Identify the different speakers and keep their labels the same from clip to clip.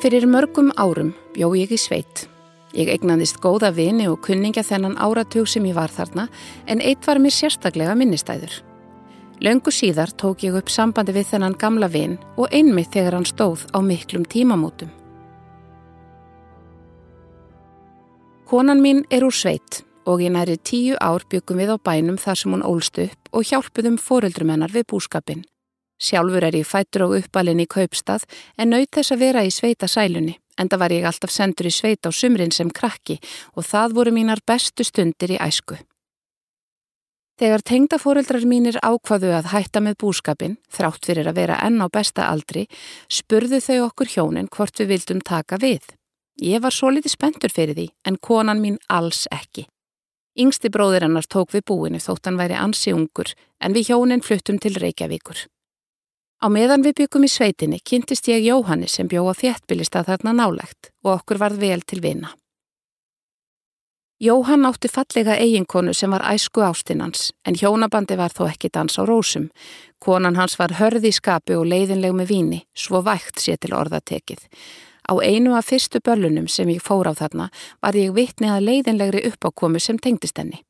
Speaker 1: Fyrir mörgum árum bjó ég í sveit. Ég eignandist góða vini og kunningja þennan áratug sem ég var þarna en eitt var mér sérstaklega minnistæður. Laungu síðar tók ég upp sambandi við þennan gamla vin og einmitt þegar hann stóð á miklum tímamótum. Konan mín er úr sveit og í næri tíu ár byggum við á bænum þar sem hún ólst upp og hjálpuðum foreldrumennar við búskapin. Sjálfur er ég fættur og uppalinn í kaupstað en naut þess að vera í sveita sælunni. Enda var ég alltaf sendur í sveit á sumrin sem krakki og það voru mínar bestu stundir í æsku. Þegar tengdafóreldrar mínir ákvaðu að hætta með búskapin, þrátt fyrir að vera enn á besta aldri, spurðu þau okkur hjónin hvort við vildum taka við. Ég var svo litið spentur fyrir því, en konan mín alls ekki. Yngsti bróðir hennar tók við búinu þótt hann væri ansi ungur, en við hjónin fluttum til Reykjavíkur. Á meðan við byggum í sveitinni kynntist ég Jóhanni sem bjó á þéttbylista þarna nálegt og okkur varð vel til vina. Jóhann átti fallega eiginkonu sem var æsku ástinnans en hjónabandi var þó ekki dans á rósum. Konan hans var hörði í skapi og leiðinleg með víni, svo vægt sé til orðatekið. Á einu af fyrstu börlunum sem ég fór á þarna var ég vitni að leiðinlegri uppákomu sem tengdist henni.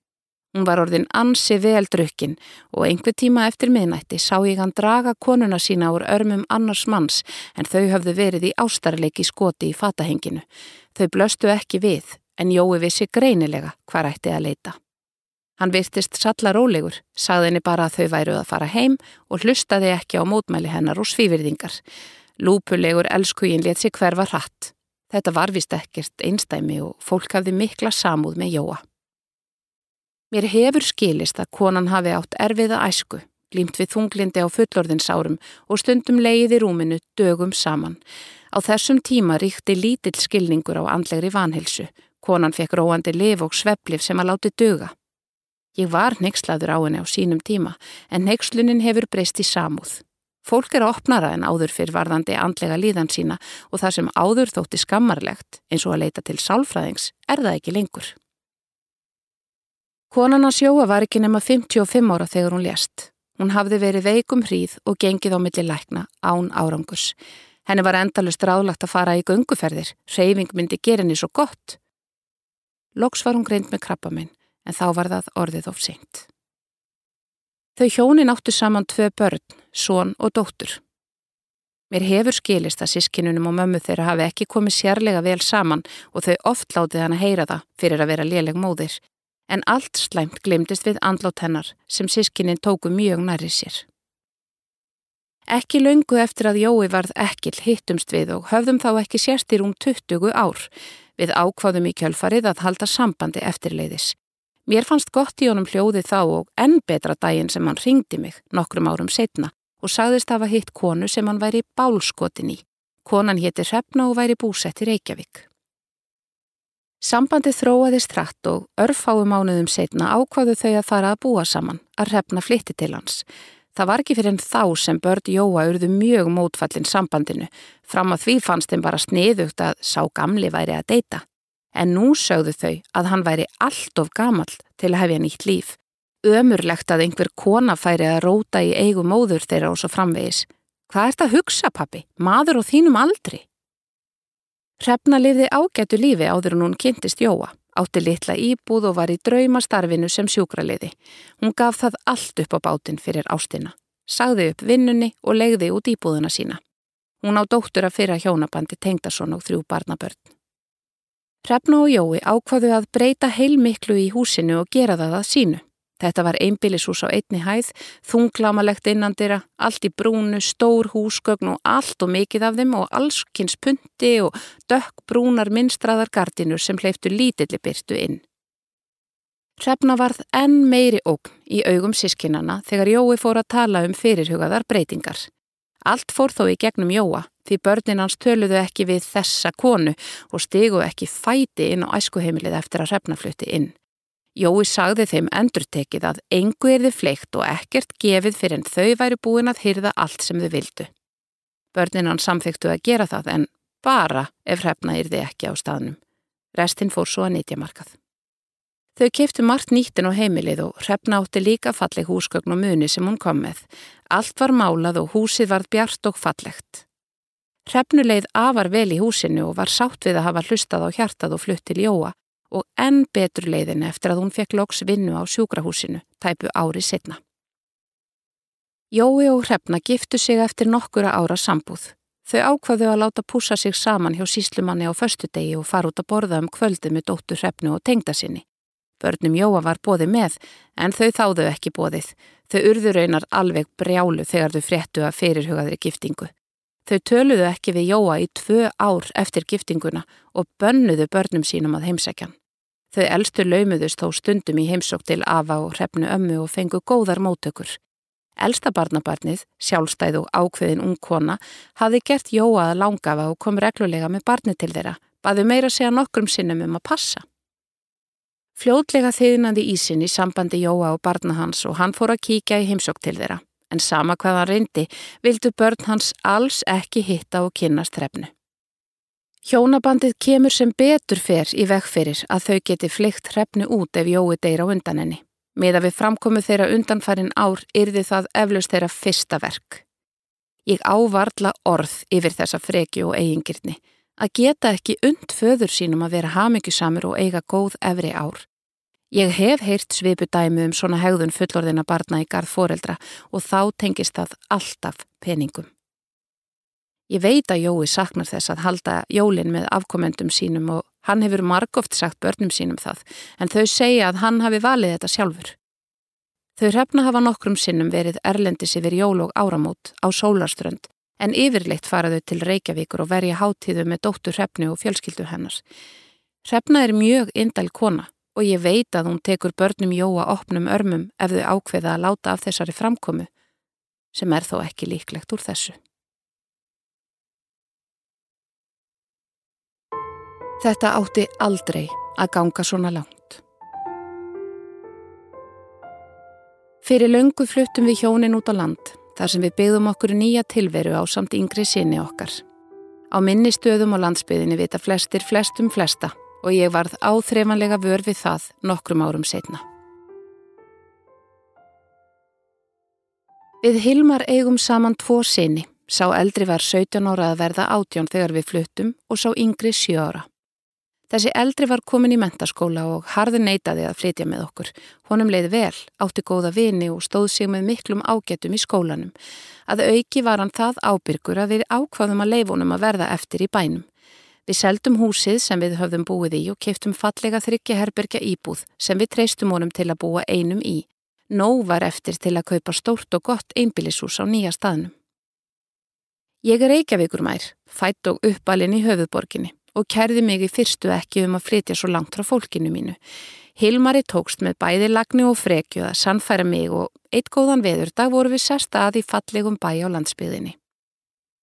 Speaker 1: Hún var orðin ansi vel drukkin og einhver tíma eftir miðnætti sá ég hann draga konuna sína úr örmum annars manns en þau höfðu verið í ástarleiki skoti í fatahenginu. Þau blöstu ekki við en Jói vissi greinilega hvað ætti að leita. Hann virtist salla rólegur, sagði henni bara að þau væruð að fara heim og hlustaði ekki á mótmæli hennar og svívirðingar. Lúpulegur elskugin let sig hverfa hratt. Þetta var vist ekkert einstæmi og fólk hafði mikla samúð með Jóa. Mér hefur skilist að konan hafi átt erfiða æsku, glýmt við þunglindi á fullorðinsárum og stundum leiði rúminu dögum saman. Á þessum tíma ríkti lítill skilningur á andlegri vanhilsu. Konan fekk róandi liv og sveplif sem að láti döga. Ég var neykslaður á henni á sínum tíma en neykslunin hefur breyst í samúð. Fólk er opnara en áður fyrir varðandi andlega líðan sína og það sem áður þótti skammarlegt eins og að leita til sálfræðings er það ekki lengur. Konan að sjóa var ekki nema 55 ára þegar hún lést. Hún hafði verið veikum hríð og gengið á milli lækna án árangus. Henni var endalust ráðlagt að fara í gunguferðir, reyfing myndi gera henni svo gott. Loks var hún greint með krabba minn, en þá var það orðið of seint. Þau hjónin áttu saman tvö börn, són og dóttur. Mér hefur skilist að sískinunum og mömmu þeirra hafi ekki komið sérlega vel saman og þau oft látið hann að heyra það fyrir að vera léleg móðir en allt slæmt glemdist við andlát hennar sem sískinin tóku mjög næri sér. Ekki laungu eftir að Jói varð ekkil hittumst við og höfðum þá ekki sérst í rúm 20 ár við ákváðum í kjölfarið að halda sambandi eftirleiðis. Mér fannst gott í honum hljóði þá og enn betra daginn sem hann ringdi mig nokkrum árum setna og sagðist hafa hitt konu sem hann væri bálskotin í. Konan hétti Hrefna og væri búsett í Reykjavík. Sambandi þróaðist hratt og örfáu mánuðum setna ákvaðu þau að fara að búa saman, að hrefna flytti til hans. Það var ekki fyrir en þá sem börn Jóa urðu mjög mótfallin sambandinu, fram að því fannst þeim bara sniðugt að sá gamli væri að deyta. En nú sögðu þau að hann væri allt of gamall til að hefja nýtt líf. Ömurlegt að einhver kona færi að róta í eigu móður þeirra og svo framvegis. Hvað ert að hugsa, pappi? Maður og þínum aldri? Hrefna lifði ágætu lífi áður en hún kynntist Jóa, átti litla íbúð og var í draumastarfinu sem sjúkraliði. Hún gaf það allt upp á bátinn fyrir ástina, sagði upp vinnunni og legði út íbúðuna sína. Hún á dóttur að fyrra hjónabandi Tengdason og þrjú barnabörn. Hrefna og Jói ákvaðu að breyta heilmiklu í húsinu og gera það að sínu. Þetta var einbílishús á einni hæð, þunglamalegt innandira, allt í brúnu, stór húsgögn og allt og mikið af þeim og allskynns punti og dökk brúnar minnstraðar gardinur sem hleyftu lítilli byrtu inn. Hrefna varð enn meiri ógn í augum sískinana þegar Jói fór að tala um fyrirhugaðar breytingar. Allt fór þó í gegnum Jóa því börnin hans töluðu ekki við þessa konu og stigu ekki fæti inn á æskuheimilið eftir að hrefnaflutti inn. Jói sagði þeim endurtekið að engu er þið fleikt og ekkert gefið fyrir en þau væri búin að hyrða allt sem þau vildu. Börnin hann samþyktu að gera það en bara ef hrefna yrði ekki á staðnum. Restinn fór svo að nýtja markað. Þau keiptu margt nýttin á heimilið og hrefna átti líka falleg húsgögn og muni sem hún kom með. Allt var málað og húsið varð bjart og fallegt. Hrefnu leið afar vel í húsinu og var sátt við að hafa hlustað á hjartað og flutt til Jóa og enn betur leiðin eftir að hún fekk loks vinnu á sjúkrahúsinu, tæpu ári setna. Jói og Hrefna giftu sig eftir nokkura ára sambúð. Þau ákvaðu að láta púsa sig saman hjá síslumanni á föstudegi og fara út að borða um kvöldu með dóttur Hrefnu og tengda sinni. Börnum Jóa var bóði með, en þau þáðu ekki bóðið. Þau urðu raunar alveg brjálu þegar þau fréttu að fyrirhugaðri giftingu. Þau töluðu ekki við Jóa í tvö ár eftir giftinguna og bönnuðu börnum sínum að heimsækjan. Þau elstu laumuðust þó stundum í heimsók til Ava og hrefnu ömmu og fengu góðar mótökur. Elsta barnabarnið, sjálfstæð og ákveðin ung kona, hafði gert Jóa að langafa og kom reglulega með barni til þeirra, baði meira segja nokkrum sinnum um að passa. Fljótlega þiðnaði ísin í sambandi Jóa og barna hans og hann fór að kíkja í heimsók til þeirra, en sama hvað hann reyndi, vildu börn hans alls ekki hitta og kynast hrefnu. Hjónabandið kemur sem betur fer í vegferir að þau geti flykt hrefnu út ef Jói deyra undan henni. Meða við framkomu þeirra undanfærin ár yrði það eflaust þeirra fyrsta verk. Ég ávarla orð yfir þessa freki og eigingirni að geta ekki und föður sínum að vera hamingjusamur og eiga góð efri ár. Ég hef heyrt svipu dæmu um svona hegðun fullorðina barna í garð foreldra og þá tengist það alltaf peningum. Ég veit að Jói saknar þess að halda jólin með afkomendum sínum og hann hefur margóft sagt börnum sínum það, en þau segja að hann hafi valið þetta sjálfur. Þau hrefna hafa nokkrum sinnum verið erlendis yfir jól og áramót á sólarströnd, en yfirleitt faraðu til Reykjavíkur og verja háttíðu með dóttur hrefnu og fjölskyldu hennars. Hrefna er mjög indal kona og ég veit að hún tekur börnum Jóa opnum örmum ef þau ákveða að láta af þessari framkomu, sem er þó ekki líklegt úr þessu. Þetta átti aldrei að ganga svona langt. Fyrir löngu fluttum við hjónin út á land þar sem við byggðum okkur nýja tilveru á samt yngri sinni okkar. Á minni stöðum á landsbyðinni vita flestir flestum flesta og ég varð áþreifanlega vör við það nokkrum árum setna. Við Hilmar eigum saman tvo sinni. Sá eldri var 17 ára að verða átjón þegar við fluttum og sá yngri 7 ára. Þessi eldri var komin í mentaskóla og harði neytaði að flytja með okkur. Honum leiði vel, átti góða vini og stóð sig með miklum ágetum í skólanum. Að auki var hann það ábyrgur að við ákvaðum að leifunum að verða eftir í bænum. Við seldum húsið sem við höfðum búið í og keftum fallega þryggja herbergja íbúð sem við treystum honum til að búa einum í. Nó var eftir til að kaupa stórt og gott einbílishús á nýja staðnum. Ég er Reykjavíkur mær, fætt og uppalinn í höfuborginni og kærði mig í fyrstu ekki um að flytja svo langt frá fólkinu mínu. Hilmari tókst með bæði lagni og frekju að sannfæra mig og eitt góðan veðurdag voru við sérst að í fallegum bæ á landsbyðinni.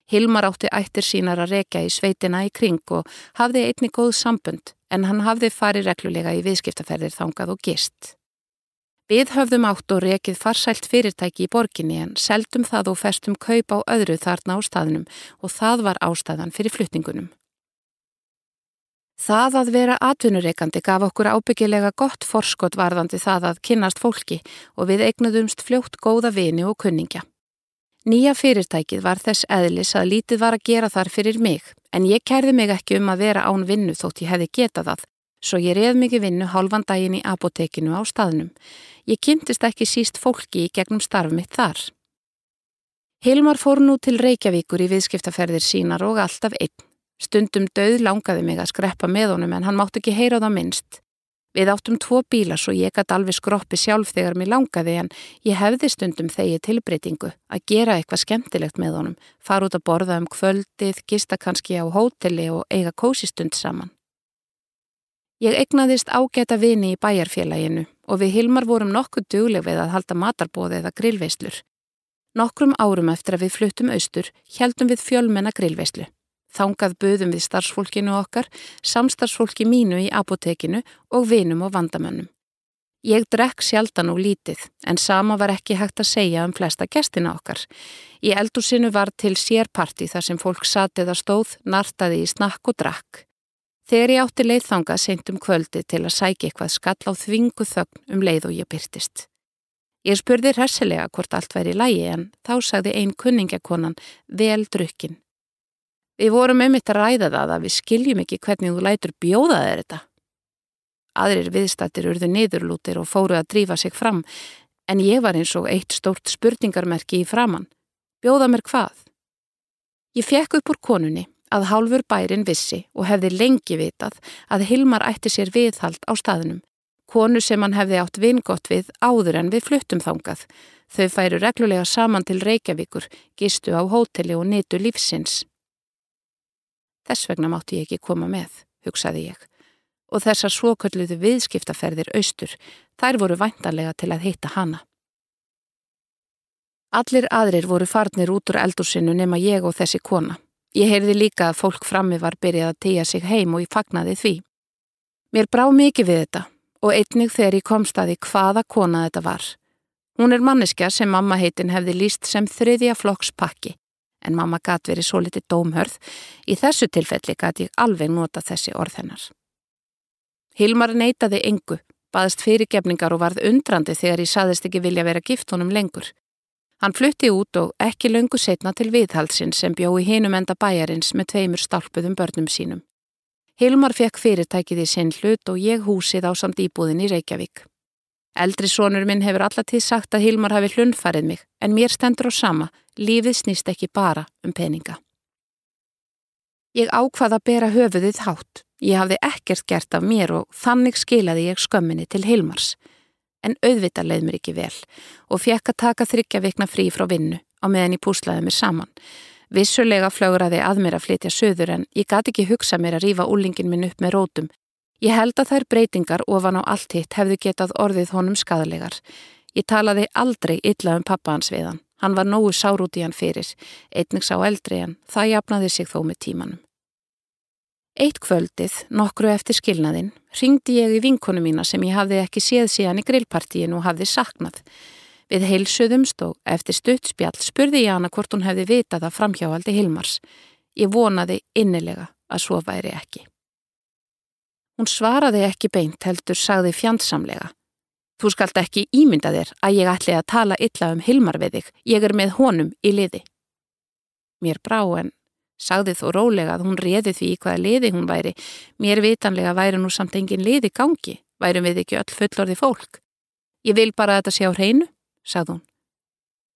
Speaker 1: Hilmar átti ættir sínar að reka í sveitina í kring og hafði einni góð sambund en hann hafði farið reglulega í viðskiptaferðir þangað og gist. Við höfðum átt og rekið farsælt fyrirtæki í borginni en seldum það og festum kaup á öðru þarna á staðnum og það var ástæðan fyrir flutningunum. Það að vera atvinnureikandi gaf okkur ábyggilega gott forskot varðandi það að kynnast fólki og við eignuðumst fljótt góða vini og kunningja. Nýja fyrirtækið var þess eðlis að lítið var að gera þar fyrir mig en ég kærði mig ekki um að vera án vinnu þótt ég hefði getað það svo ég reð mikið vinnu hálfan daginn í apotekinu á staðnum. Ég kynntist ekki síst fólki í gegnum starf mitt þar. Hilmar fór nú til Reykjavíkur í viðskiptaferðir sínar og alltaf einn. Stundum döð langaði mig að skreppa með honum en hann mátt ekki heyra það minnst. Við áttum tvo bíla svo ég gæti alveg skroppi sjálf þegar mér langaði en ég hefði stundum þegi tilbreytingu að gera eitthvað skemmtilegt með honum, fara út að borða um kvöldið, gista kannski á hóteli og eiga kósistund saman. Ég egnaðist ágæta vini í bæjarfélaginu og við Hilmar vorum nokkuð dugleg við að halda matarbóði eða grillveislur. Nokkrum árum eftir að við fluttum austur heldum við fjölmenna grillveislu. Þángað buðum við starfsfólkinu okkar, samstarfsfólki mínu í apotekinu og vinum og vandamönnum. Ég drekk sjaldan og lítið, en sama var ekki hægt að segja um flesta gestina okkar. Í eldúsinu var til sérparti þar sem fólk satið að stóð, nartaði í snakk og drakk. Þegar ég átti leiðþanga seint um kvöldi til að sækja eitthvað skall á þvingu þögn um leið og ég byrtist. Ég spurði hressilega hvort allt væri lægi en þá sagði ein kunningjakonan vel drukkin. Við vorum einmitt að ræða það að við skiljum ekki hvernig þú lætur bjóða þeir þetta. Aðrir viðstættir urðu niðurlútir og fóru að drífa sig fram en ég var eins og eitt stórt spurningarmerki í framann. Bjóða mér hvað? Ég fekk upp úr konunni að hálfur bærin vissi og hefði lengi vitað að Hilmar ætti sér viðhald á staðnum konu sem hann hefði átt vingott við áður en við fluttum þangað. Þau færu reglulega saman til Reykjavíkur, gistu á hóteli og netu lífsins. Þess vegna mátti ég ekki koma með, hugsaði ég. Og þessar svokölluðu viðskiptaferðir austur, þær voru væntanlega til að hitta hana. Allir aðrir voru farnir út úr eldursinu nema ég og þessi kona. Ég heyrði líka að fólk frammi var byrjað að tegja sig heim og ég fagnaði því. Mér brá mikið við þetta og einnig þegar ég komst að því hvaða kona þetta var. Hún er manneskja sem mamma heitin hefði líst sem þriðja flokks pakki, en mamma gæti verið svo litið dómhörð, í þessu tilfelli gæti ég alveg nota þessi orð hennar. Hilmar neytaði engu, baðist fyrirgefningar og varð undrandi þegar ég saðist ekki vilja vera gift honum lengur. Hann flutti út og ekki löngu setna til viðhalsin sem bjó í hinum enda bæjarins með tveimur stálpuðum börnum sínum. Hilmar fekk fyrirtækið í sinn hlut og ég húsið á samt íbúðin í Reykjavík. Eldri sonur minn hefur allatíð sagt að Hilmar hafi hlunfarið mig, en mér stendur á sama, lífið snýst ekki bara um peninga. Ég ákvaða að bera höfuðið hátt. Ég hafði ekkert gert af mér og þannig skilaði ég skömminni til Hilmars. En auðvita leið mér ekki vel og fekk að taka þryggja vikna frí frá vinnu á meðan ég púslaði mér saman. Vissulega flögraði að mér að flytja söður en ég gati ekki hugsa mér að rýfa úlingin minn upp með rótum. Ég held að þær breytingar ofan á allt hitt hefðu getað orðið honum skadalegar. Ég talaði aldrei illa um pappa hans við hann. Hann var nógu sár út í hann fyrir, einnig sá eldri en það jafnaði sig þó með tímanum. Eitt kvöldið, nokkru eftir skilnaðinn, ringdi ég í vinkonu mína sem ég hafði ekki séð síðan í grillpartíinu og hafði saknað. Við heilsuðumst og eftir stuttspjall spurði ég hana hvort hún hefði vitað að framhjáhaldi Hilmars. Ég vonaði innilega að svo væri ekki. Hún svaraði ekki beint heldur sagði fjandsamlega. Þú skalt ekki ímynda þér að ég ætli að tala illa um Hilmar við þig. Ég er með honum í liði. Mér brá en sagði þó rólega að hún reði því í hvaða liði hún væri. Mér vitanlega væri nú samt engin liði gangi. Værum við ekki öll fullorði fólk. Ég vil bara að þetta sjá hreinu sagði hún.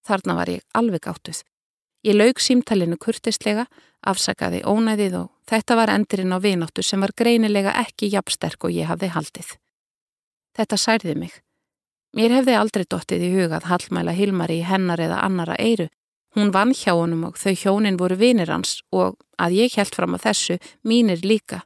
Speaker 1: Þarna var ég alveg áttuð. Ég laug símtalinu kurtislega, afsakaði ónæðið og þetta var endurinn á vináttu sem var greinilega ekki jafnsterk og ég hafði haldið. Þetta særði mig. Mér hefði aldrei dottið í hugað hallmæla Hilmari í hennar eða annara eiru. Hún vann hjá honum og þau hjónin voru vinir hans og að ég held fram á þessu mínir líka.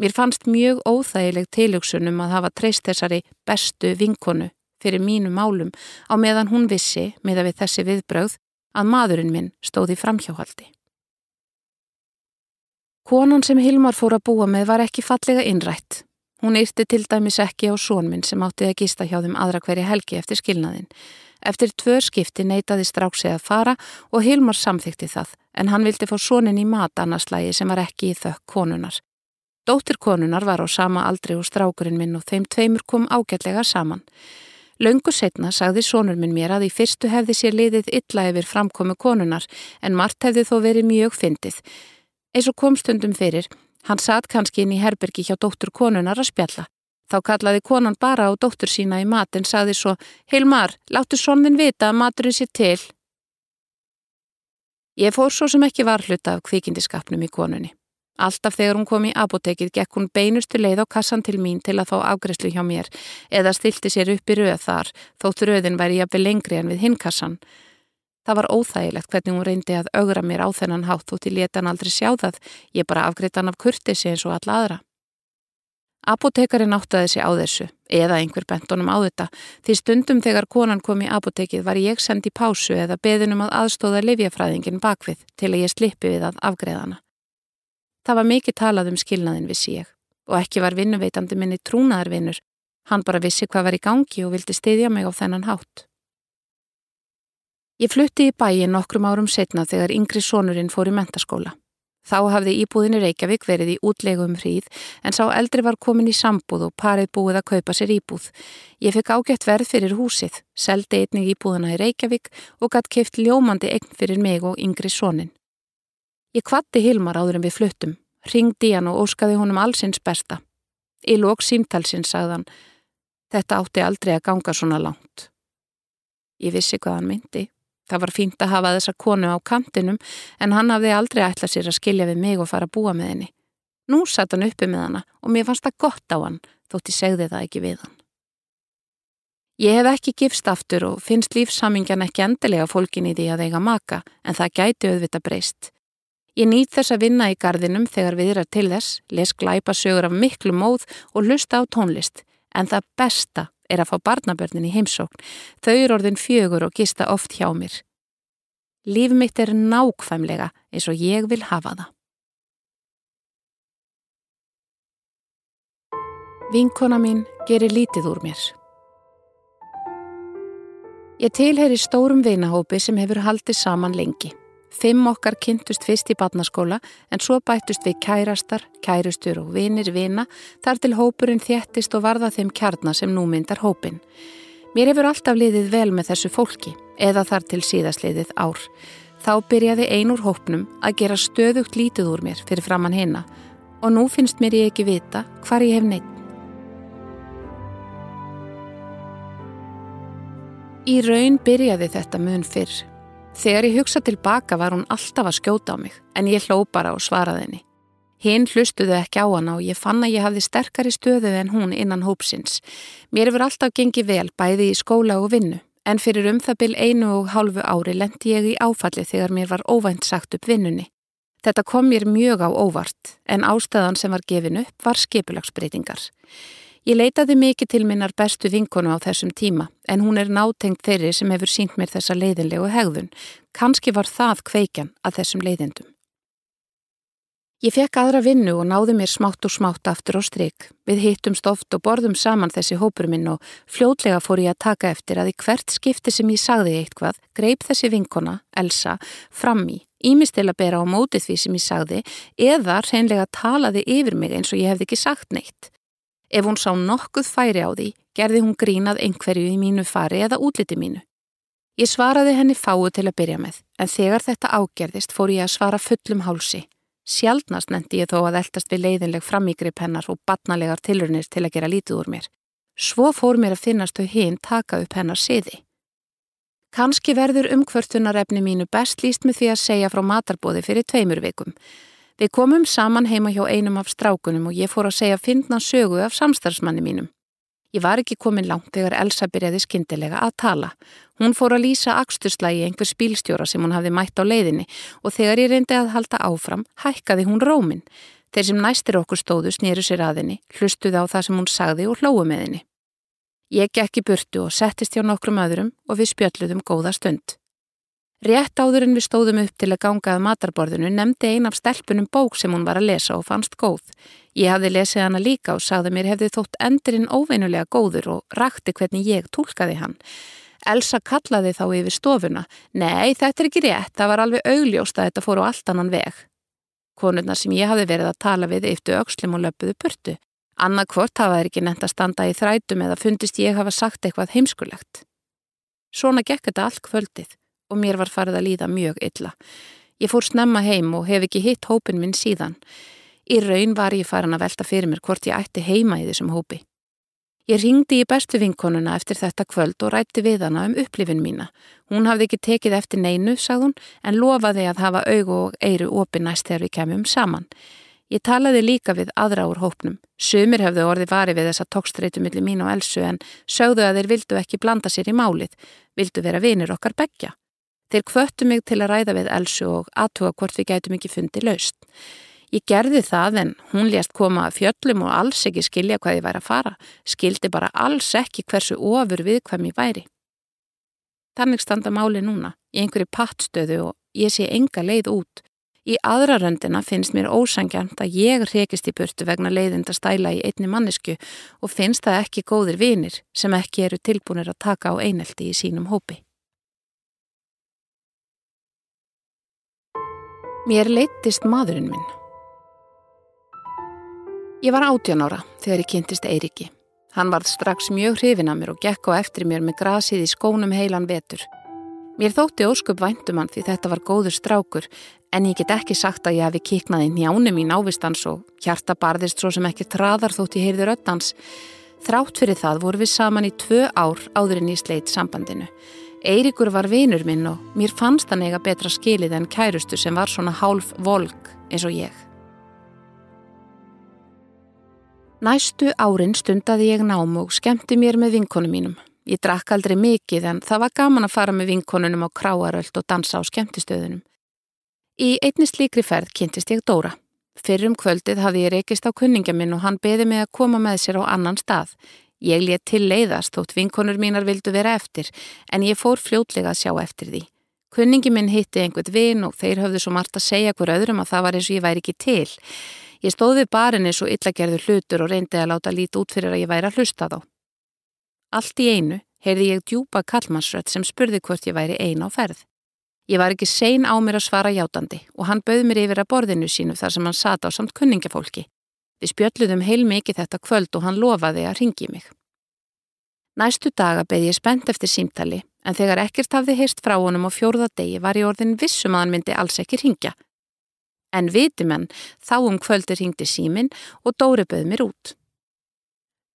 Speaker 1: Mér fannst mjög óþægileg tilugsunum að hafa treyst þessari bestu vinkonu fyrir mínu málum á meðan hún vissi, með að við þessi viðbröð, að maðurinn minn stóði framhjáhaldi. Konan sem Hilmar fór að búa með var ekki fallega innrætt. Hún yrti til dæmis ekki á sónminn sem átti að gista hjá þeim aðra hverja helgi eftir skilnaðin. Eftir tvör skipti neytaði stráksi að fara og Hilmar samþykti það, en hann vildi fá sónin í mat annarslægi sem var ekki í þökk konunar. Dóttir konunar var á sama aldri og strákurinn minn og þeim tveimur kom ágætlega saman. Laungu setna sagði sónur minn mér að í fyrstu hefði sér liðið illa yfir framkomi konunar en margt hefði þó verið mjög fyndið. Eins og komstundum fyrir, hann satt kannski inn í herbergi hjá dóttur konunar að spjalla. Þá kallaði konan bara á dóttur sína í mat en sagði svo, Hilmar, láttu sonnin vita að maturinn sér til. Ég fór svo sem ekki var hluta af kvikindiskapnum í konunni. Alltaf þegar hún kom í apotekið gekk hún beinustu leið á kassan til mín til að fá afgreslu hjá mér eða stilti sér upp í röð þar þótt röðin væri jafnveg lengri en við hinn kassan. Það var óþægilegt hvernig hún reyndi að augra mér á þennan hátt þótt í letan aldrei sjá það, ég bara afgreitt hann af kurtisi eins og alla aðra. Apotekarinn áttaði sig á þessu, eða einhver bentunum á þetta, því stundum þegar konan kom í apotekið var ég sendið pásu eða beðinum að aðstóða livjafræðingin bakvið til að ég slippi við að afgreðana. Það var mikið talað um skilnaðin vissi ég og ekki var vinnuveitandi minni trúnaðarvinnur, hann bara vissi hvað var í gangi og vildi styðja mig á þennan hátt. Ég flutti í bæin nokkrum árum setna þegar yngri sonurinn fór í mentaskóla. Þá hafði íbúðinni Reykjavík verið í útlegu um hríð en sá eldri var komin í sambúð og parið búið að kaupa sér íbúð. Ég fekk ágætt verð fyrir húsið, seldi einnig íbúðina í Reykjavík og gætt keift ljómandi eign fyrir mig og yngri sonin. Ég kvatti Hilmar áður en við fluttum, ringdi hann og óskaði honum allsins besta. Í lók símtalsins sagðan, þetta átti aldrei að ganga svona langt. Ég vissi hvað hann myndi. Það var fínt að hafa þessa konu á kantinum en hann hafði aldrei ætlað sér að skilja við mig og fara að búa með henni. Nú satt hann uppi með hana og mér fannst það gott á hann þótt ég segði það ekki við hann. Ég hef ekki gifst aftur og finnst lífsamingjan ekki endilega fólkin í því að eiga maka en það gæti auðvita breyst. Ég nýtt þess að vinna í gardinum þegar við erum til þess, les glæpa sögur af miklu móð og lusta á tónlist en það besta er að fá barnabörnin í heimsókn. Þau eru orðin fjögur og gista oft hjá mér. Líf mitt er nákvæmlega eins og ég vil hafa það. Vinkona mín gerir lítið úr mér. Ég tilheyri stórum vinahópi sem hefur haldið saman lengi. Fimm okkar kynntust fyrst í badnaskóla en svo bættust við kærastar, kærustur og vinir vina þar til hópurinn þjættist og varða þeim kjarnar sem nú myndar hópin. Mér hefur alltaf liðið vel með þessu fólki eða þar til síðasliðið ár. Þá byrjaði einur hópnum að gera stöðugt lítið úr mér fyrir framann hinna og nú finnst mér ég ekki vita hvar ég hef neitt. Í raun byrjaði þetta mun fyrr. Þegar ég hugsa tilbaka var hún alltaf að skjóta á mig en ég hló bara og svaraði henni. Hinn hlustuðu ekki á hana og ég fann að ég hafði sterkari stöðu en hún innan hópsins. Mér hefur alltaf gengið vel bæði í skóla og vinnu en fyrir um það byl einu og hálfu ári lendi ég í áfalli þegar mér var óvænt sagt upp vinnunni. Þetta kom mér mjög á óvart en ástæðan sem var gefin upp var skipulagsbreytingar. Ég leitaði mikið til minnar bestu vinkonu á þessum tíma en hún er nátengt þeirri sem hefur sínt mér þessa leiðinlegu hegðun. Kanski var það kveikjan að þessum leiðindum. Ég fekk aðra vinnu og náði mér smátt og smátt aftur á stryk. Við hittumst oft og borðum saman þessi hópur minn og fljótlega fór ég að taka eftir að í hvert skipti sem ég sagði eitthvað greip þessi vinkona, Elsa, fram í, ímist til að bera á mótið því sem ég sagði eða reynlega talaði yfir mig eins og ég hefði ekki sagt neitt. Ef hún sá nokkuð færi á því, gerði hún grínað einhverju í mínu fari eða útliti mínu. Ég svaraði henni fáu til að byrja með, en þegar þetta ágerðist fór ég að svara fullum hálsi. Sjaldnast nendi ég þó að eldast við leiðinleg framígrip hennar og batnalegar tilrunir til að gera lítið úr mér. Svo fór mér að finnast þau hinn taka upp hennar siði. Kanski verður umkvörtunarefni mínu best líst með því að segja frá matarbóði fyrir tveimur vikum. Við komum saman heima hjá einum af strákunum og ég fór að segja fyndna sögu af samstarfsmanni mínum. Ég var ekki komin langt þegar Elsa byrjaði skindilega að tala. Hún fór að lýsa axturslægi einhver spílstjóra sem hún hafði mætt á leiðinni og þegar ég reyndi að halda áfram, hækkaði hún rómin. Þeir sem næstir okkur stóðu snýru sér að henni, hlustuði á það sem hún sagði og hlóðu með henni. Ég gekk í burtu og settist hjá nokkrum öðrum og við spjöldluðum góða stund. Rétt áður en við stóðum upp til að ganga að matarborðinu nefndi ein af stelpunum bók sem hún var að lesa og fannst góð. Ég hafði lesið hana líka og sagði mér hefði þótt endurinn óveinulega góður og rakti hvernig ég tólkaði hann. Elsa kallaði þá yfir stofuna. Nei, þetta er ekki rétt, það var alveg augljóst að þetta fór á allt annan veg. Konurna sem ég hafði verið að tala við eftir aukslum og löpuðu purtu. Anna hvort hafa þeir ekki nefnt að standa í þrætum eða fundist ég hafa sagt eitthvað heimskulegt. Svona gekk þetta allt kvöldið og mér var farið að líða mjög illa. Ég fór snemma heim og hef ekki hitt hópin minn síðan. Í raun var ég farin að velta fyrir mér hvort ég ætti heima í þessum hópi. Ég ringdi í bestu vinkonuna eftir þetta kvöld og rætti við hana um upplifin mína. Hún hafði ekki tekið eftir neinu, sagðun, en lofaði að hafa aug og eiru opið næst þegar við kemum saman. Ég talaði líka við aðra úr hópnum. Sumir hefðu orði varið við þessa tókstreitu millir mín og Elsu en sögðu að þeir vildu ekki blanda sér í málið, vildu vera vinir okkar begja. Þeir kvöttu mig til að ræða við Elsu og aðtuga hvort við gætum ekki fundi laust. Ég gerði það en hún lést koma að fjöllum og alls ekki skilja hvað ég væri að fara, skildi bara alls ekki hversu ofur við hvað mér væri. Þannig standa máli núna, í einhverju pattstöðu og ég sé enga leið út. Í aðra röndina finnst mér ósangjant að ég rekist í burtu vegna leiðind að stæla í einni mannesku og finnst það ekki góðir vinir sem ekki eru tilbúinir að taka á einelti í sínum hópi. Mér leittist maðurinn minn. Ég var átján ára þegar ég kynntist Eiriki. Hann varð strax mjög hrifin að mér og gekk á eftir mér með grasið í skónum heilan vetur. Mér þótti ósköp væntum hann því þetta var góður strákur en ég get ekki sagt að ég hafi kiknaði njánum í návistans og hjarta barðist svo sem ekki traðar þótt ég heyrði röttans. Þrátt fyrir það voru við saman í tvö ár áður en ég sleitt sambandinu. Eirikur var vinur minn og mér fannst hann eiga betra skilið en kærustu sem var svona hálf volk eins og ég. Næstu árin stundaði ég nám og skemmti mér með vinkonum mínum. Ég drakk aldrei mikið en það var gaman að fara með vinkonunum á kráaröld og dansa á skemmtistöðunum. Í einni slíkri ferð kynntist ég Dóra. Fyrrum kvöldið hafði ég reykist á kunningja minn og hann beði mig að koma með sér á annan stað. Ég let til leiðast þótt vinkonur mínar vildu vera eftir en ég fór fljótlega að sjá eftir því. Kunningi minn hitti einhvert vin og þeir höfðu svo margt að segja hver öðrum að það var eins og ég væri ekki til. Ég stóði barinni svo illagerður hlutur og reyndi að láta lít út fyrir að ég væri að hlusta þá. Allt í einu heyrði ég djúpa kallmannsrött sem spurði hvort ég væri ein á ferð. Ég var ekki sein á mér að svara játandi og hann bauð mér yfir að borðinu sínu þar sem hann sata á samt kunningafólki. Við spjöldluðum heil mikið þetta kvöld og hann lofaði að ringi mig. Næstu daga beði ég spennt eftir símtali en þegar ekkert hafði heist frá honum á fjórða degi var ég orðin vissum að hann myndi alls ekki ringja En vitimenn, þá um kvöldur hingdi símin og Dóri bauð mér út.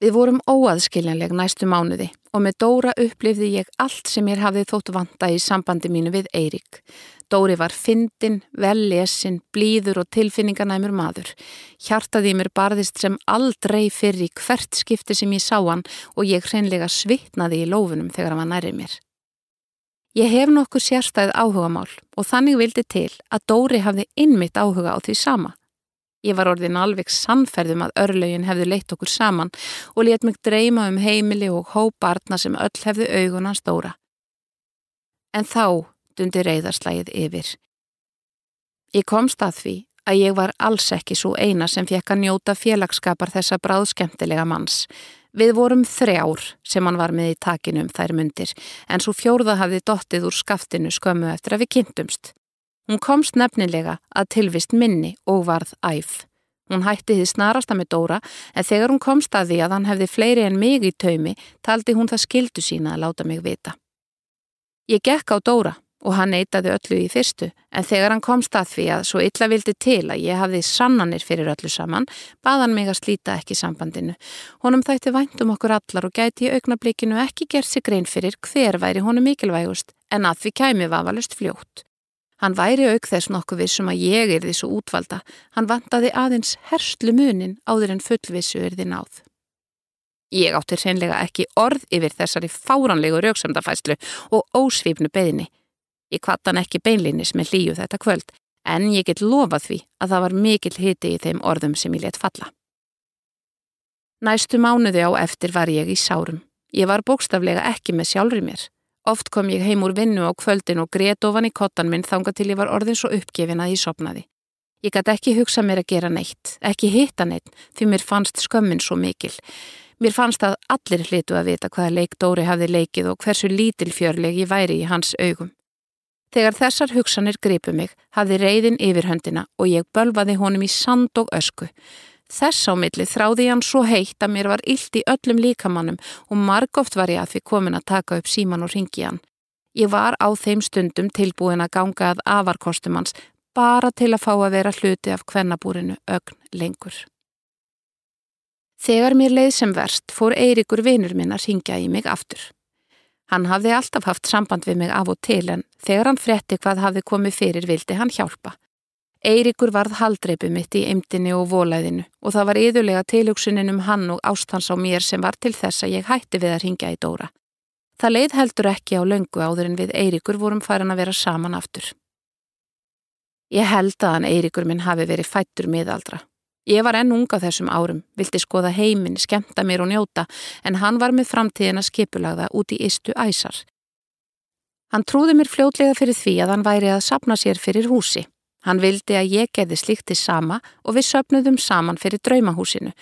Speaker 1: Við vorum óaðskiljanleg næstu mánuði og með Dóra upplifði ég allt sem ég hafði þótt vanta í sambandi mínu við Eirik. Dóri var fyndin, vellesin, blíður og tilfinningarnæmur maður. Hjartaði mér barðist sem aldrei fyrir hvert skipti sem ég sá hann og ég hreinlega svitnaði í lófunum þegar hann var nærið mér. Ég hef nokkuð sérstæð áhugamál og þannig vildi til að Dóri hafði innmitt áhuga á því sama. Ég var orðin alveg sannferðum að örlögin hefði leitt okkur saman og let mig dreyma um heimili og hópartna sem öll hefði augunans Dóra. En þá dundi reyðarslægið yfir. Ég komst að því að ég var alls ekki svo eina sem fekk að njóta félagskapar þessa bráðskemtilega manns. Við vorum þrjár sem hann var með í takinu um þær myndir en svo fjórða hafði dottið úr skaftinu skömmu eftir að við kynntumst. Hún komst nefnilega að tilvist minni og varð æf. Hún hætti því snarasta með Dóra en þegar hún komst að því að hann hefði fleiri en mig í taumi taldi hún það skildu sína að láta mig vita. Ég gekk á Dóra og hann neytaði öllu í fyrstu en þegar hann komst að því að svo illa vildi til að ég hafði sannanir fyrir öllu saman baðan mig að slíta ekki sambandinu. Honum þætti væntum okkur allar og gæti í augnablikinu ekki gert sig grein fyrir hver væri honum mikilvægust en að því kæmi vafalust fljótt. Hann væri auk þess nokkuð vissum að ég er því svo útvalda. Hann vantaði aðeins herslu munin áður en fullvissu er því náð. Ég átti hreinlega ekki orð yfir þessari fáranlegu rauksamdafæslu og ósvífnu beðinni. Ég kvatt hann ekki beinlinis með líu þetta kvöld, en ég get lofað því að það var mikill hiti í þeim orðum sem ég let falla. Næstu mánuði á eftir var ég í sárum. Ég var bókstaflega ekki með sjálfri mér. Oft kom ég heim úr vinnu á kvöldin og grét ofan í kottan minn þanga til ég var orðin svo uppgefin að ég sopnaði. Ég gæti ekki hugsa mér að gera neitt, ekki hitta neitt, því mér fannst skömmin svo mikil. Mér fannst að allir hlitu að vita hvaða leik Dóri hafði leikið og hversu lítilfjörleg ég væri í hans augum. Þegar þessar hugsanir gripu mig, hafði reyðin yfirhöndina og ég bölvaði honum í sand og ösku. Þess á milli þráði hann svo heitt að mér var illt í öllum líkamannum og margóft var ég að því komin að taka upp síman og ringi hann. Ég var á þeim stundum tilbúin að ganga að afarkostum hans bara til að fá að vera hluti af kvennabúrinu ögn lengur. Þegar mér leið sem verst fór Eirikur vinur minn að ringja í mig aftur. Hann hafði alltaf haft samband við mig af og til en þegar hann fretti hvað hafði komið fyrir vildi hann hjálpa. Eirikur varð haldreipu mitt í eimdini og volæðinu og það var yðurlega tilhugsunin um hann og ástans á mér sem var til þess að ég hætti við að ringja í Dóra. Það leið heldur ekki á löngu áður en við Eirikur vorum farin að vera saman aftur. Ég held að hann Eirikur minn hafi verið fættur miðaldra. Ég var enn unga þessum árum, vildi skoða heiminn, skemta mér og njóta, en hann var með framtíðina skipulagða út í istu æsar. Hann trúði mér fljótlega fyrir því að hann væri að sapna sér fyrir húsi. Hann vildi að ég gerði slíkti sama og við söpnuðum saman fyrir draumahúsinu.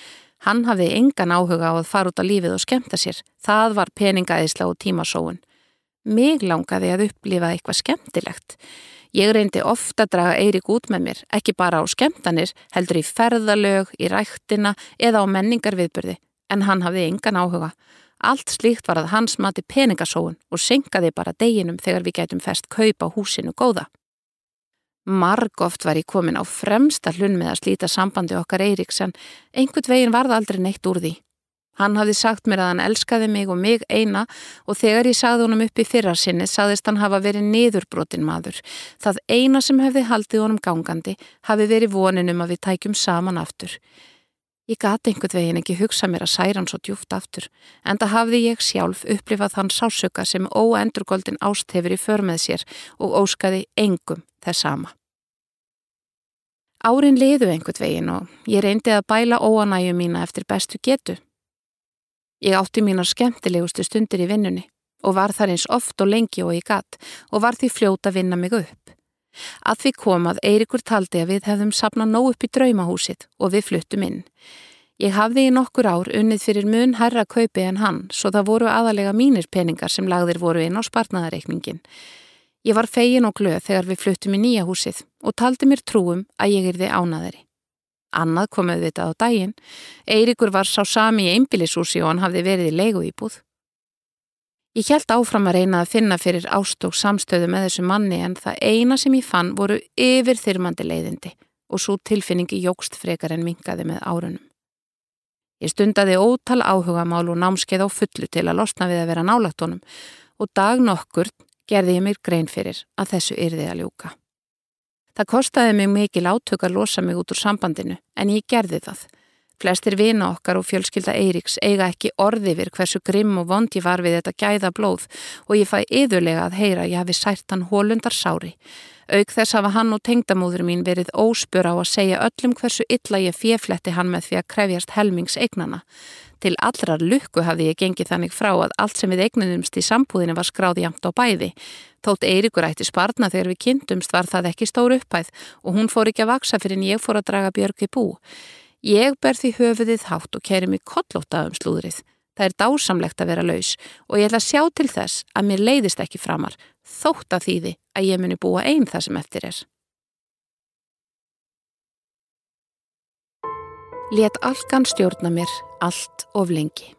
Speaker 1: Hann hafði engan áhuga á að fara út á lífið og skemta sér. Það var peningaðisla og tímasóun. Mig langaði að upplifa eitthvað skemmtilegt. Ég reyndi ofta að draga Eirik út með mér, ekki bara á skemtanir, heldur í ferðalög, í rættina eða á menningarviðbyrði, en hann hafði engan áhuga. Allt slíkt var að hans mati peningasóun og senkaði bara deginum þegar við gætum fest kaup á húsinu góða. Marg oft var ég komin á fremsta hlun með að slíta sambandi okkar Eiriks en einhvern veginn varða aldrei neitt úr því. Hann hafði sagt mér að hann elskaði mig og mig eina og þegar ég sagði honum upp í fyrra sinni sagðist hann hafa verið niðurbrotin maður. Það eina sem hefði haldið honum gangandi hafi verið voninum að við tækjum saman aftur. Ég gati einhvern veginn ekki hugsa mér að særa hann svo djúft aftur en það hafði ég sjálf upplifað þann sásöka sem óendurgoldin ást hefur í för með sér og óskaði engum þess sama. Árin liðu einhvern veginn og ég reyndi að bæla óanæju mína eftir bestu getu. Ég átti mínar skemmtilegustu stundir í vinnunni og var þar eins oft og lengi og ég gatt og var því fljóta að vinna mig upp. Að því komað Eirikur taldi að við hefðum sapnað nóg upp í draumahúsið og við fluttum inn. Ég hafði í nokkur ár unnið fyrir mun herra kaupi en hann svo það voru aðalega mínir peningar sem lagðir voru inn á spartnaðareikningin. Ég var fegin og glöð þegar við fluttum í nýja húsið og taldi mér trúum að ég erði ánaðari. Annað við þetta á daginn. Eirikur var sá sami í einbílisúsi og hann hafði verið í leigu íbúð. Ég held áfram að reyna að finna fyrir ást og samstöðu með þessu manni en það eina sem ég fann voru yfir þyrmandi leiðindi og svo tilfinningi jógst frekar en mingaði með árunum. Ég stundaði ótal áhuga mál og námskeið á fullu til að losna við að vera nálagtónum og dag nokkur gerði ég mér grein fyrir að þessu yrði að ljúka. Það kostaði mig mikil átök að losa mig út úr sambandinu, en ég gerði það. Flestir vina okkar og fjölskylda Eiriks eiga ekki orði vir hversu grimm og vond ég var við þetta gæða blóð og ég fæ yðurlega að heyra að ég hafi sært hann hólundar sári. Auk þess hafa hann og tengdamóður mín verið óspur á að segja öllum hversu illa ég fjefletti hann með því að krefjast helmings eignana. Til allrar lukku hafði ég gengið þannig frá að allt sem við eignunumst í sambúðinu var skráði jamt á bæði. Þótt Eirikur ætti sparna þegar við kynntumst var það ekki stór upphæð og hún fór ekki að vaksa fyrir en ég fór að draga Björg í bú. Ég ber því höfuðið hátt og keri mig kollóta um slúðrið. Það er dásamlegt að vera laus og ég ætla að sjá til þess að mér leiðist ekki framar þótt að þýði að ég muni búa einn það sem eftir er. Let algan stjórna mér allt of lengi.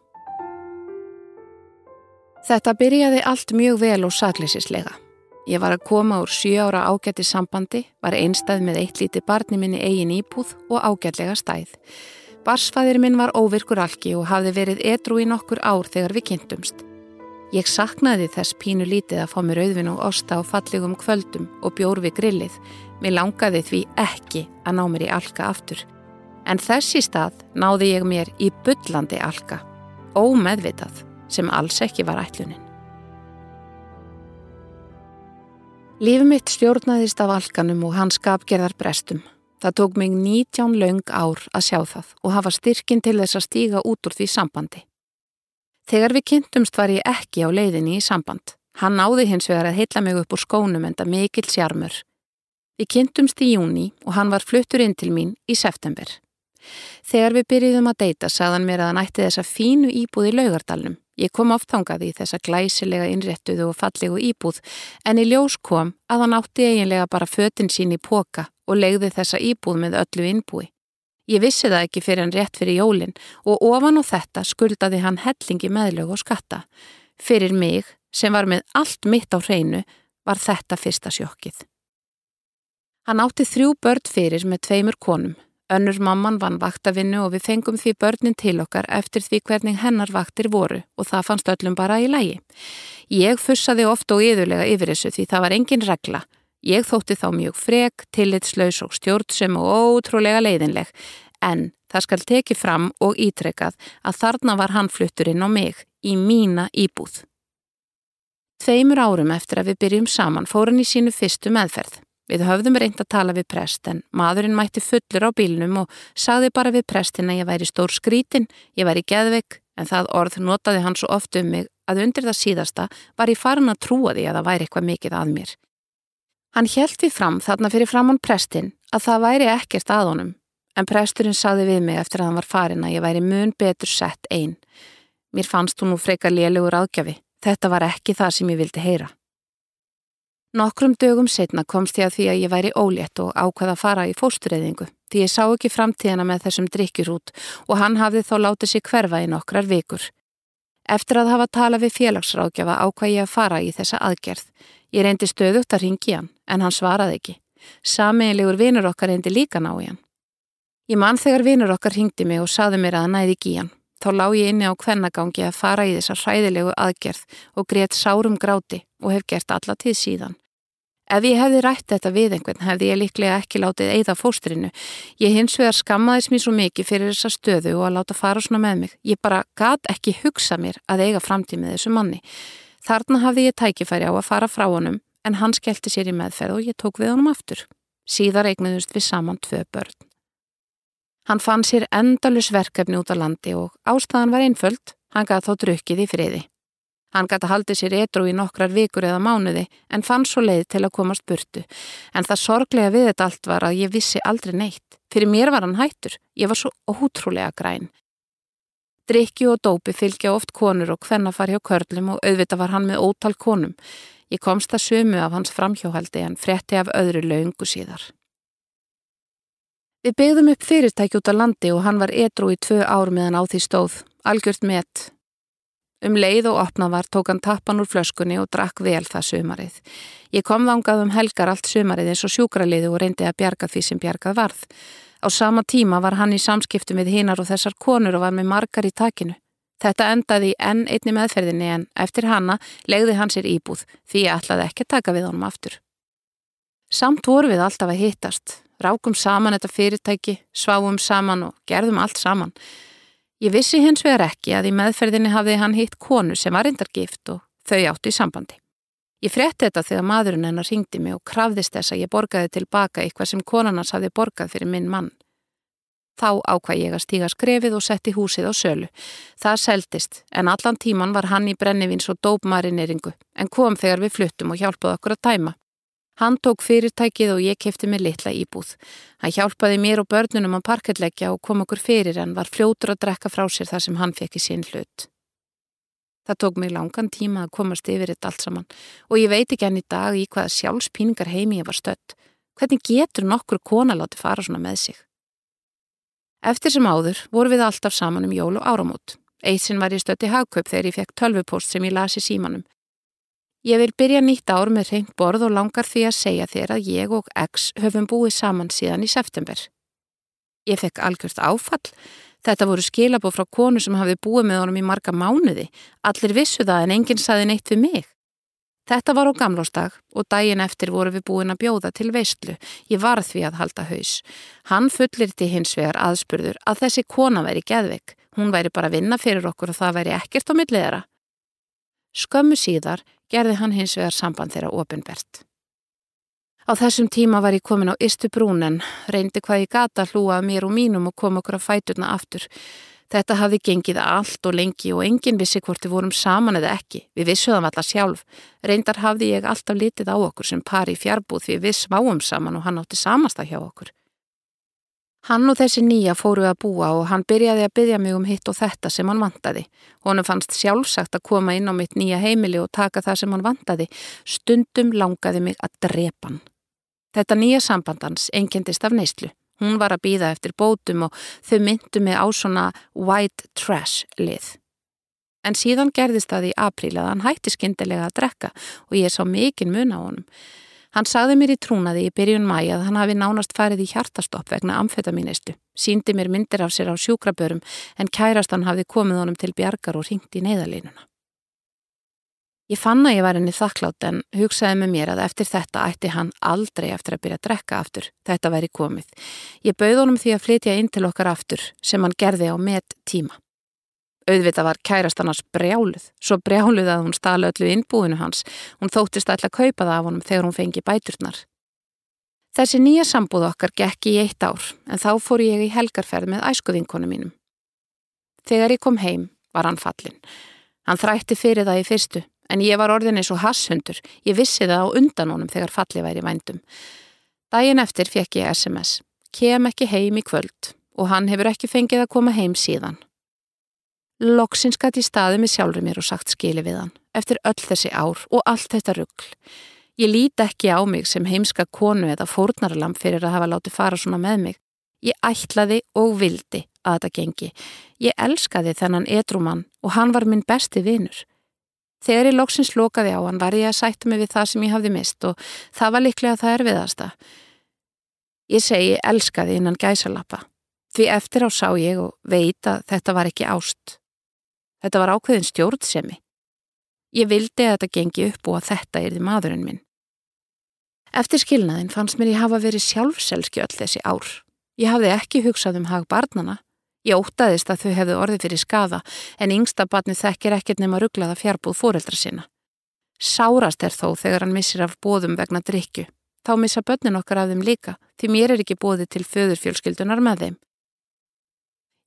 Speaker 1: Þetta byrjaði allt mjög vel og saklýsislega. Ég var að koma úr sjö ára ágætti sambandi, var einstað með eitt líti barni minni eigin íbúð og ágætlega stæð. Barsfæðir minn var óvirkur algi og hafði verið edru í nokkur ár þegar við kynntumst. Ég saknaði þess pínu lítið að fá mér auðvin og osta á fallegum kvöldum og bjór við grillið. Mér langaði því ekki að ná mér í alka aftur. En þessi stað náði ég mér í byllandi alka, ómeðvitað sem alls ekki var ætlunin. Líf mitt stjórnaðist af alkanum og hans skapgerðar brestum. Það tók mig 19 laung ár að sjá það og hafa styrkin til þess að stíga út úr því sambandi. Þegar við kynntumst var ég ekki á leiðinni í samband. Hann náði hins vegar að heitla mig upp úr skónum enda mikil sjarmur. Við kynntumst í júni og hann var fluttur inn til mín í september. Þegar við byrjuðum að deyta sagðan mér að hann ætti þessa fínu íbúð í laugardalnum. Ég kom oftangaði í þessa glæsilega innréttuðu og fallegu íbúð en í ljós kom að hann átti eiginlega bara fötinn sín í póka og legði þessa íbúð með öllu innbúi. Ég vissi það ekki fyrir hann rétt fyrir jólinn og ofan á þetta skuldaði hann hellingi meðlög og skatta. Fyrir mig, sem var með allt mitt á hreinu, var þetta fyrsta sjokkið. Hann átti þrjú börn fyrir með tveimur konum, Önnur mamman vann vaktavinnu og við fengum því börnin til okkar eftir því hvernig hennar vaktir voru og það fannst öllum bara í lægi. Ég fussaði oft og yðurlega yfir þessu því það var engin regla. Ég þótti þá mjög frek, tillitslaus og stjórnsum og ótrúlega leiðinleg en það skal teki fram og ítrekað að þarna var hann flutturinn á mig í mína íbúð. Tveimur árum eftir að við byrjum saman fór hann í sínu fyrstu meðferð. Við höfðum reynd að tala við prest en maðurinn mætti fullur á bílnum og sagði bara við prestin að ég væri stór skrítin, ég væri geðveik en það orð notaði hann svo oft um mig að undir það síðasta var ég farin að trúa því að það væri eitthvað mikið að mér. Hann helt við fram þarna fyrir fram hann prestin að það væri ekkert að honum en presturinn sagði við mig eftir að hann var farin að ég væri mun betur sett einn. Mér fannst hún nú freka lélugur aðgjafi. Þetta var ekki það sem ég vildi heyra. Nokkrum dögum setna komst ég að því að ég væri ólétt og ákvaða að fara í fóstureyðingu því ég sá ekki framtíðana með þessum drikkjur út og hann hafði þá látið sér hverfa í nokkrar vikur. Eftir að hafa talað við félagsrákjafa ákvað ég að fara í þessa aðgerð. Ég reyndi stöðugt að ringi hann en hann svaraði ekki. Samiðilegur vinur okkar reyndi líka ná í hann. Ég mann þegar vinur okkar ringdi mig og saði mér að hann næði ekki í hann. Þá lág ég inni á kvennagangi að fara í þessa hræðilegu aðgerð og greiðt sárum gráti og hef gert alla tíð síðan. Ef ég hefði rætt þetta við einhvern hefði ég líklega ekki látið eigða fóstrinu. Ég hins vegar skammaðis mér svo mikið fyrir þessa stöðu og að láta fara svona með mig. Ég bara gat ekki hugsa mér að eiga framtíð með þessu manni. Þarna hafði ég tækifæri á að fara frá honum en hann skellti sér í meðferð og ég tók við honum aftur. Síðar eignuðust við saman tvö börn. Hann fann sér endalus verkefni út á landi og ástæðan var einföld, hann gæti þá drukkið í friði. Hann gæti að haldi sér edru í nokkrar vikur eða mánuði en fann svo leið til að komast burtu. En það sorglega við þetta allt var að ég vissi aldrei neitt. Fyrir mér var hann hættur. Ég var svo ótrúlega græn. Drikki og dópi fylgja oft konur og hvenna far hjá körlum og auðvita var hann með ótal konum. Ég komst að sömu af hans framhjóhaldi en fretti af öðru laungu síðar. Við byggðum upp fyrirtæki út á landi og hann var edru í tvö ár meðan á því stóð. Algjört met. Um leið og opnað var tók hann tappan úr flöskunni og drakk vel það sumarið. Ég kom þangað um helgar allt sumarið eins og sjúkraliði og reyndi að bjarga því sem bjargað varð. Á sama tíma var hann í samskiptum við hinar og þessar konur og var með margar í takinu. Þetta endaði enn einni meðferðinni en eftir hanna legði hann sér íbúð því ég ætlaði ekki að taka við honum aftur. Samt voru við alltaf að hittast, rákum saman þetta fyrirtæki, sváum saman og gerðum allt saman. Ég vissi hins vegar ekki að í meðferðinni hafði hann hitt konu sem var reyndargift og þau áttu í sambandi. Ég frétti þetta þegar maðurinn hennar ringdi mig og krafðist þess að ég borgaði tilbaka eitthvað sem konarnas hafði borgað fyrir minn mann. Þá ákvað ég að stíga skrefið og setti húsið á sölu. Það seldist en allan tíman var hann í brennivins og dópmarineringu en kom þegar við fluttum og hjálpuð okkur að tæma. Hann tók fyrirtækið og ég kefti mig litla íbúð. Hann hjálpaði mér og börnunum að parkettleggja og kom okkur fyrir en var fljótur að drekka frá sér þar sem hann fekk í sín hlut. Það tók mig langan tíma að komast yfir þetta allt saman og ég veit ekki enn í dag í hvaða sjálfspíningar heimi ég var stött. Hvernig getur nokkur kona láti fara svona með sig? Eftir sem áður voru við alltaf saman um jól og áramót. Eitt sinn var ég stött í hagkaup þegar ég fekk tölvupost sem ég lasi símanum. Ég vil byrja nýtt ár með reynd borð og langar því að segja þér að ég og X höfum búið saman síðan í september. Ég fekk algjörst áfall. Þetta voru skilabóð frá konu sem hafði búið með honum í marga mánuði. Allir vissu það en enginn saði neitt við mig. Þetta var á gamlóstag og daginn eftir voru við búin að bjóða til veistlu. Ég var því að halda haus. Hann fullir til hins vegar aðspurður að þessi kona væri geðvik. Hún væri bara að vinna fyrir okkur og það væri ekkert á milliðra. Skömmu síðar gerði hann hins vegar samband þeirra ofinbert. Á þessum tíma var ég komin á Istu brúnen, reyndi hvað ég gata hlúa mér og mínum og kom okkur á fæturna aftur. Þetta hafði gengið allt og lengi og enginn vissi hvort við vorum saman eða ekki. Við vissuðum alla sjálf. Reyndar hafði ég alltaf litið á okkur sem pari í fjarbúð því við smáum saman og hann átti samasta hjá okkur. Hann og þessi nýja fóru að búa og hann byrjaði að byggja mig um hitt og þetta sem hann vantaði. Honum fannst sjálfsagt að koma inn á mitt nýja heimili og taka það sem hann vantaði. Stundum langaði mig að drepa hann. Þetta nýja sambandans engendist af neyslu. Hún var að býða eftir bótum og þau myndu mig á svona white trash lið. En síðan gerðist það í apríl að hann hætti skindilega að drekka og ég sá mikinn mun á honum. Hann sagði mér í trúnaði í byrjun mæi að hann hafi nánast farið í hjartastopp vegna amfetamínistu, síndi mér myndir af sér á sjúkrabörum en kærastan hafði komið honum til bjargar og ringt í neyðalínuna. Ég fann að ég var henni þakklátt en hugsaði með mér að eftir þetta ætti hann aldrei eftir að byrja að drekka aftur, þetta væri komið. Ég bauð honum því að flytja inn til okkar aftur sem hann gerði á met tíma. Auðvitað var kærast annars brjáluð, svo brjáluð að hún stala öllu innbúinu hans. Hún þóttist alltaf kaupa það af honum þegar hún fengi bæturnar. Þessi nýja sambúð okkar gekk í eitt ár en þá fór ég í helgarferð með æskuvinkonu mínum. Þegar ég kom heim var hann fallin. Hann þrætti fyrir það í fyrstu en ég var orðin eins og hasshundur. Ég vissi það á undan honum þegar falli væri vændum. Dægin eftir fekk ég SMS. Kem ekki heim í kvöld og hann hefur ekki fengið að koma heim síðan. Loksins gæti í staði með sjálfur mér og sagt skili við hann eftir öll þessi ár og allt þetta ruggl. Ég líti ekki á mig sem heimska konu eða fórnarlamp fyrir að hafa látið fara svona með mig. Ég ætlaði og vildi að þetta gengi. Ég elskaði þennan edrumann og hann var minn besti vinur. Þegar ég loksins lokaði á hann var ég að sætta mig við það sem ég hafði mist og það var líklega það erfiðasta. Ég segi elskaði innan gæsalappa. Því eftir á sá ég og veit að þetta var ekki ást. Þetta var ákveðin stjórnsemi. Ég vildi að þetta gengi upp og að þetta er því maðurinn minn. Eftir skilnaðin fannst mér ég hafa verið sjálfselski öll þessi ár. Ég hafði ekki hugsað um hag barnana. Ég ótaðist að þau hefðu orðið fyrir skaða en yngsta barni þekkir ekkert nema rugglaða fjárbúð fóreldra sinna. Sárast er þó þegar hann missir af bóðum vegna drikju. Þá missa börnin okkar af þeim líka því mér er ekki bóðið til föðurfjölskyldunar með þeim.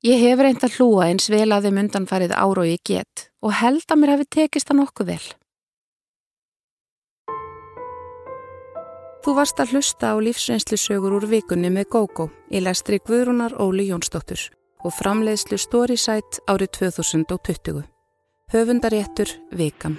Speaker 1: Ég hef reynd að hlúa eins vel að þeim undanfarið ár og ég get og held að mér hefði tekist það nokkuð vel. Þú varst að hlusta á lífsreynslusögur úr vikunni með GóGó í lestri Guðrúnar Óli Jónsdóttur og framleiðslu Storysight árið 2020. Höfundaréttur Vikan.